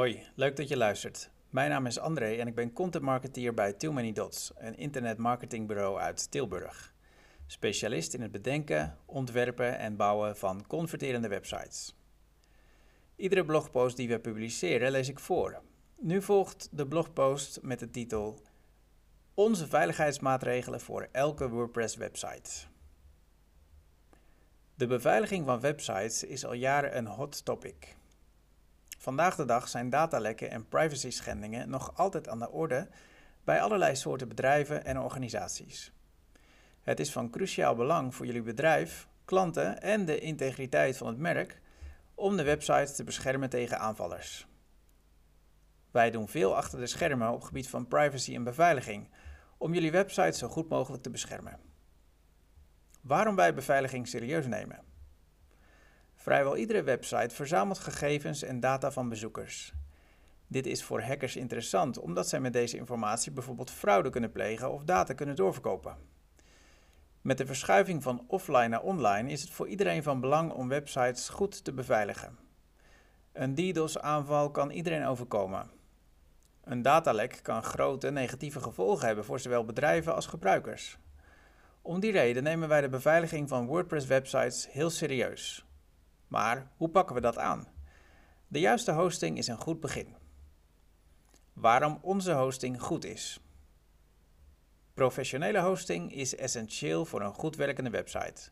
Hoi, leuk dat je luistert. Mijn naam is André en ik ben content marketeer bij Too Many Dots, een internetmarketingbureau uit Tilburg. Specialist in het bedenken, ontwerpen en bouwen van converterende websites. Iedere blogpost die we publiceren lees ik voor. Nu volgt de blogpost met de titel Onze veiligheidsmaatregelen voor elke WordPress website. De beveiliging van websites is al jaren een hot topic. Vandaag de dag zijn datalekken en privacy schendingen nog altijd aan de orde bij allerlei soorten bedrijven en organisaties. Het is van cruciaal belang voor jullie bedrijf, klanten en de integriteit van het merk om de website te beschermen tegen aanvallers. Wij doen veel achter de schermen op gebied van privacy en beveiliging om jullie website zo goed mogelijk te beschermen. Waarom wij beveiliging serieus nemen? Vrijwel iedere website verzamelt gegevens en data van bezoekers. Dit is voor hackers interessant omdat zij met deze informatie bijvoorbeeld fraude kunnen plegen of data kunnen doorverkopen. Met de verschuiving van offline naar online is het voor iedereen van belang om websites goed te beveiligen. Een DDoS-aanval kan iedereen overkomen. Een datalek kan grote negatieve gevolgen hebben voor zowel bedrijven als gebruikers. Om die reden nemen wij de beveiliging van WordPress-websites heel serieus. Maar hoe pakken we dat aan? De juiste hosting is een goed begin. Waarom onze hosting goed is. Professionele hosting is essentieel voor een goed werkende website.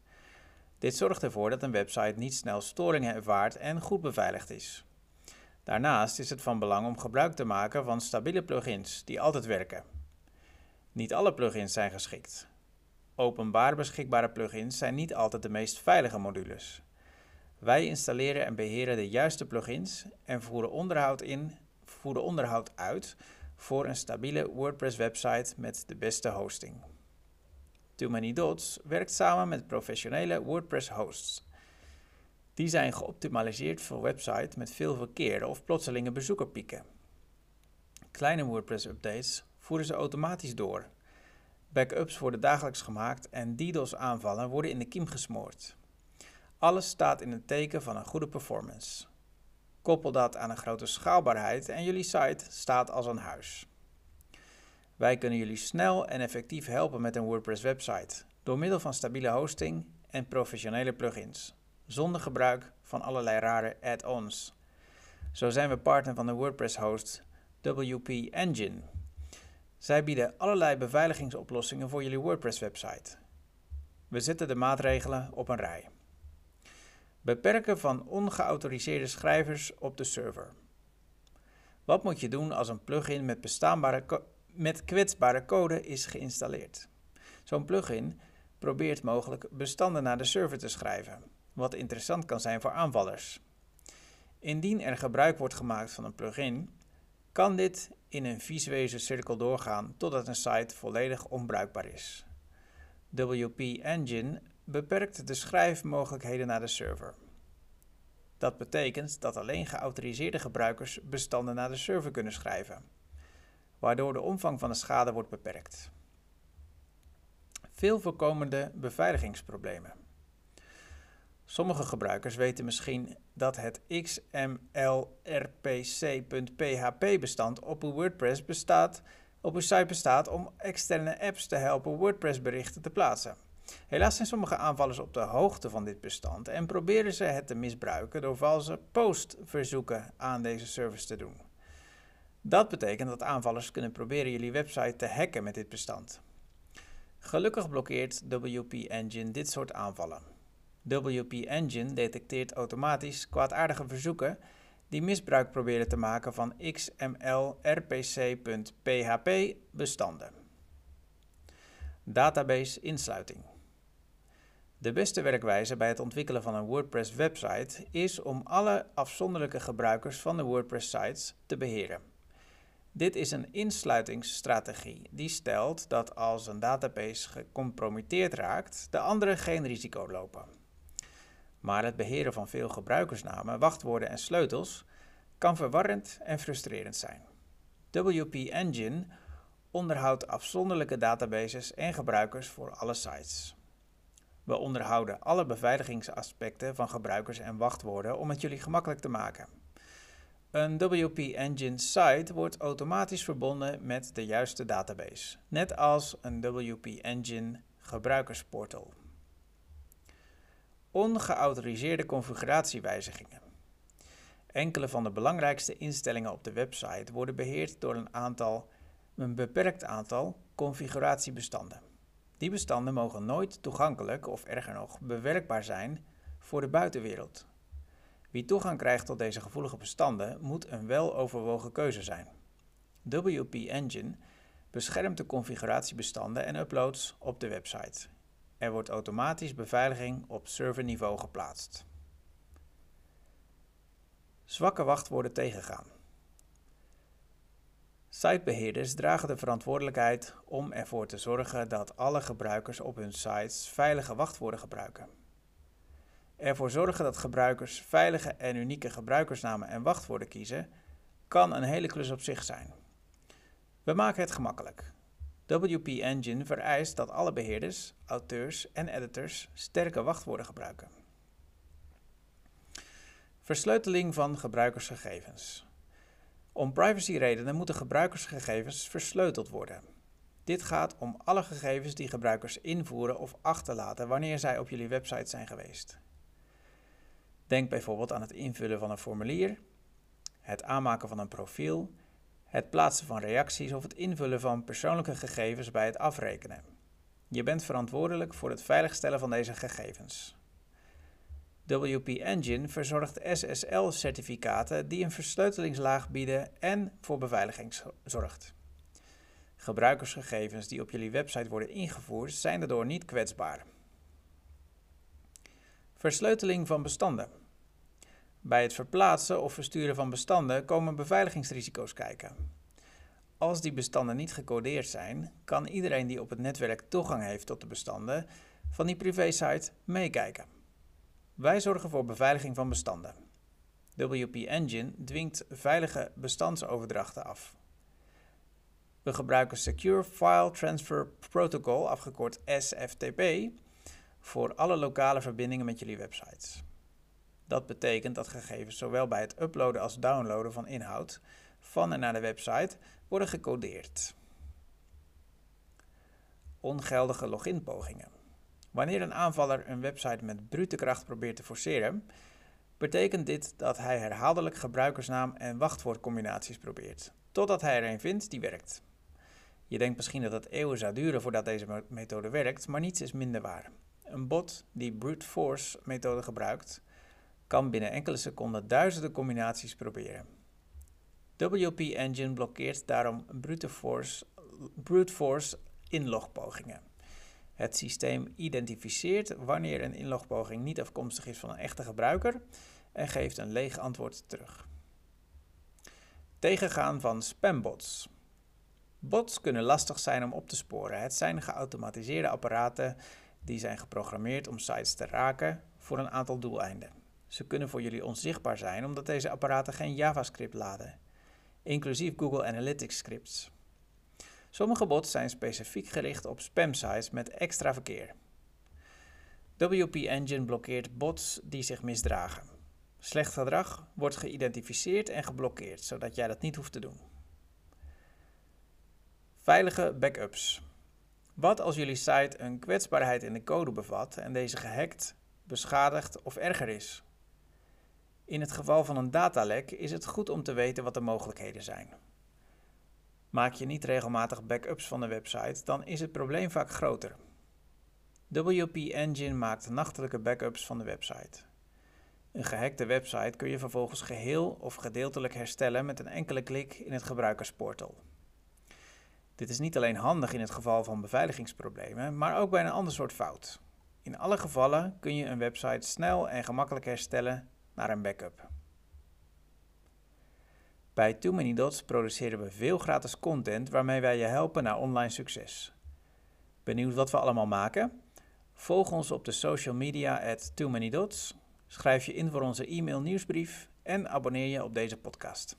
Dit zorgt ervoor dat een website niet snel storingen ervaart en goed beveiligd is. Daarnaast is het van belang om gebruik te maken van stabiele plugins die altijd werken. Niet alle plugins zijn geschikt. Openbaar beschikbare plugins zijn niet altijd de meest veilige modules. Wij installeren en beheren de juiste plugins en voeren onderhoud, in, voeren onderhoud uit voor een stabiele WordPress-website met de beste hosting. Too Many Dots werkt samen met professionele WordPress-hosts. Die zijn geoptimaliseerd voor websites met veel verkeer of plotselinge bezoekerpieken. Kleine WordPress-updates voeren ze automatisch door. Backups worden dagelijks gemaakt en DDoS-aanvallen worden in de kiem gesmoord. Alles staat in het teken van een goede performance. Koppel dat aan een grote schaalbaarheid en jullie site staat als een huis. Wij kunnen jullie snel en effectief helpen met een WordPress website door middel van stabiele hosting en professionele plugins, zonder gebruik van allerlei rare add-ons. Zo zijn we partner van de WordPress host WP Engine. Zij bieden allerlei beveiligingsoplossingen voor jullie WordPress website. We zetten de maatregelen op een rij. Beperken van ongeautoriseerde schrijvers op de server. Wat moet je doen als een plugin met, bestaanbare met kwetsbare code is geïnstalleerd? Zo'n plugin probeert mogelijk bestanden naar de server te schrijven, wat interessant kan zijn voor aanvallers. Indien er gebruik wordt gemaakt van een plugin, kan dit in een visuele cirkel doorgaan totdat een site volledig onbruikbaar is. WP Engine beperkt de schrijfmogelijkheden naar de server. Dat betekent dat alleen geautoriseerde gebruikers bestanden naar de server kunnen schrijven, waardoor de omvang van de schade wordt beperkt. Veel voorkomende beveiligingsproblemen. Sommige gebruikers weten misschien dat het XML-RPC.php bestand op uw WordPress bestaat, op uw site bestaat om externe apps te helpen WordPress berichten te plaatsen. Helaas zijn sommige aanvallers op de hoogte van dit bestand en proberen ze het te misbruiken door valse postverzoeken aan deze service te doen. Dat betekent dat aanvallers kunnen proberen jullie website te hacken met dit bestand. Gelukkig blokkeert WP Engine dit soort aanvallen. WP Engine detecteert automatisch kwaadaardige verzoeken die misbruik proberen te maken van XML-RPC.php bestanden. Database insluiting. De beste werkwijze bij het ontwikkelen van een WordPress website is om alle afzonderlijke gebruikers van de WordPress sites te beheren. Dit is een insluitingsstrategie die stelt dat als een database gecompromitteerd raakt, de anderen geen risico lopen. Maar het beheren van veel gebruikersnamen, wachtwoorden en sleutels kan verwarrend en frustrerend zijn. WP Engine onderhoudt afzonderlijke databases en gebruikers voor alle sites. We onderhouden alle beveiligingsaspecten van gebruikers en wachtwoorden om het jullie gemakkelijk te maken. Een WP Engine site wordt automatisch verbonden met de juiste database, net als een WP Engine gebruikersportal. Ongeautoriseerde configuratiewijzigingen. Enkele van de belangrijkste instellingen op de website worden beheerd door een, aantal, een beperkt aantal configuratiebestanden. Die bestanden mogen nooit toegankelijk of erger nog bewerkbaar zijn voor de buitenwereld. Wie toegang krijgt tot deze gevoelige bestanden moet een weloverwogen keuze zijn. WP Engine beschermt de configuratiebestanden en uploads op de website. Er wordt automatisch beveiliging op serverniveau geplaatst. Zwakke wachtwoorden tegengaan. Sitebeheerders dragen de verantwoordelijkheid om ervoor te zorgen dat alle gebruikers op hun sites veilige wachtwoorden gebruiken. Ervoor zorgen dat gebruikers veilige en unieke gebruikersnamen en wachtwoorden kiezen, kan een hele klus op zich zijn. We maken het gemakkelijk. WP Engine vereist dat alle beheerders, auteurs en editors sterke wachtwoorden gebruiken. Versleuteling van gebruikersgegevens. Om privacyredenen moeten gebruikersgegevens versleuteld worden. Dit gaat om alle gegevens die gebruikers invoeren of achterlaten wanneer zij op jullie website zijn geweest. Denk bijvoorbeeld aan het invullen van een formulier, het aanmaken van een profiel, het plaatsen van reacties of het invullen van persoonlijke gegevens bij het afrekenen. Je bent verantwoordelijk voor het veiligstellen van deze gegevens. WP Engine verzorgt SSL-certificaten die een versleutelingslaag bieden en voor beveiliging zorgt. Gebruikersgegevens die op jullie website worden ingevoerd zijn daardoor niet kwetsbaar. Versleuteling van bestanden. Bij het verplaatsen of versturen van bestanden komen beveiligingsrisico's kijken. Als die bestanden niet gecodeerd zijn, kan iedereen die op het netwerk toegang heeft tot de bestanden van die privésite meekijken. Wij zorgen voor beveiliging van bestanden. WP Engine dwingt veilige bestandsoverdrachten af. We gebruiken Secure File Transfer Protocol, afgekort SFTP, voor alle lokale verbindingen met jullie websites. Dat betekent dat gegevens zowel bij het uploaden als downloaden van inhoud van en naar de website worden gecodeerd. Ongeldige loginpogingen. Wanneer een aanvaller een website met brute kracht probeert te forceren, betekent dit dat hij herhaaldelijk gebruikersnaam en wachtwoordcombinaties probeert, totdat hij er een vindt die werkt. Je denkt misschien dat het eeuwen zou duren voordat deze methode werkt, maar niets is minder waar. Een bot die brute force methode gebruikt, kan binnen enkele seconden duizenden combinaties proberen. WP Engine blokkeert daarom brute force, brute force inlogpogingen. Het systeem identificeert wanneer een inlogpoging niet afkomstig is van een echte gebruiker en geeft een leeg antwoord terug. Tegengaan van spambots. Bots kunnen lastig zijn om op te sporen. Het zijn geautomatiseerde apparaten die zijn geprogrammeerd om sites te raken voor een aantal doeleinden. Ze kunnen voor jullie onzichtbaar zijn omdat deze apparaten geen JavaScript laden, inclusief Google Analytics scripts. Sommige bots zijn specifiek gericht op spamsites met extra verkeer. WP Engine blokkeert bots die zich misdragen. Slecht gedrag wordt geïdentificeerd en geblokkeerd, zodat jij dat niet hoeft te doen. Veilige backups. Wat als jullie site een kwetsbaarheid in de code bevat en deze gehackt, beschadigd of erger is? In het geval van een datalek is het goed om te weten wat de mogelijkheden zijn. Maak je niet regelmatig backups van de website, dan is het probleem vaak groter. WP Engine maakt nachtelijke backups van de website. Een gehackte website kun je vervolgens geheel of gedeeltelijk herstellen met een enkele klik in het gebruikersportal. Dit is niet alleen handig in het geval van beveiligingsproblemen, maar ook bij een ander soort fout. In alle gevallen kun je een website snel en gemakkelijk herstellen naar een backup. Bij Too Many Dots produceren we veel gratis content waarmee wij je helpen naar online succes. Benieuwd wat we allemaal maken? Volg ons op de social media at Too Many Dots. Schrijf je in voor onze e-mail nieuwsbrief en abonneer je op deze podcast.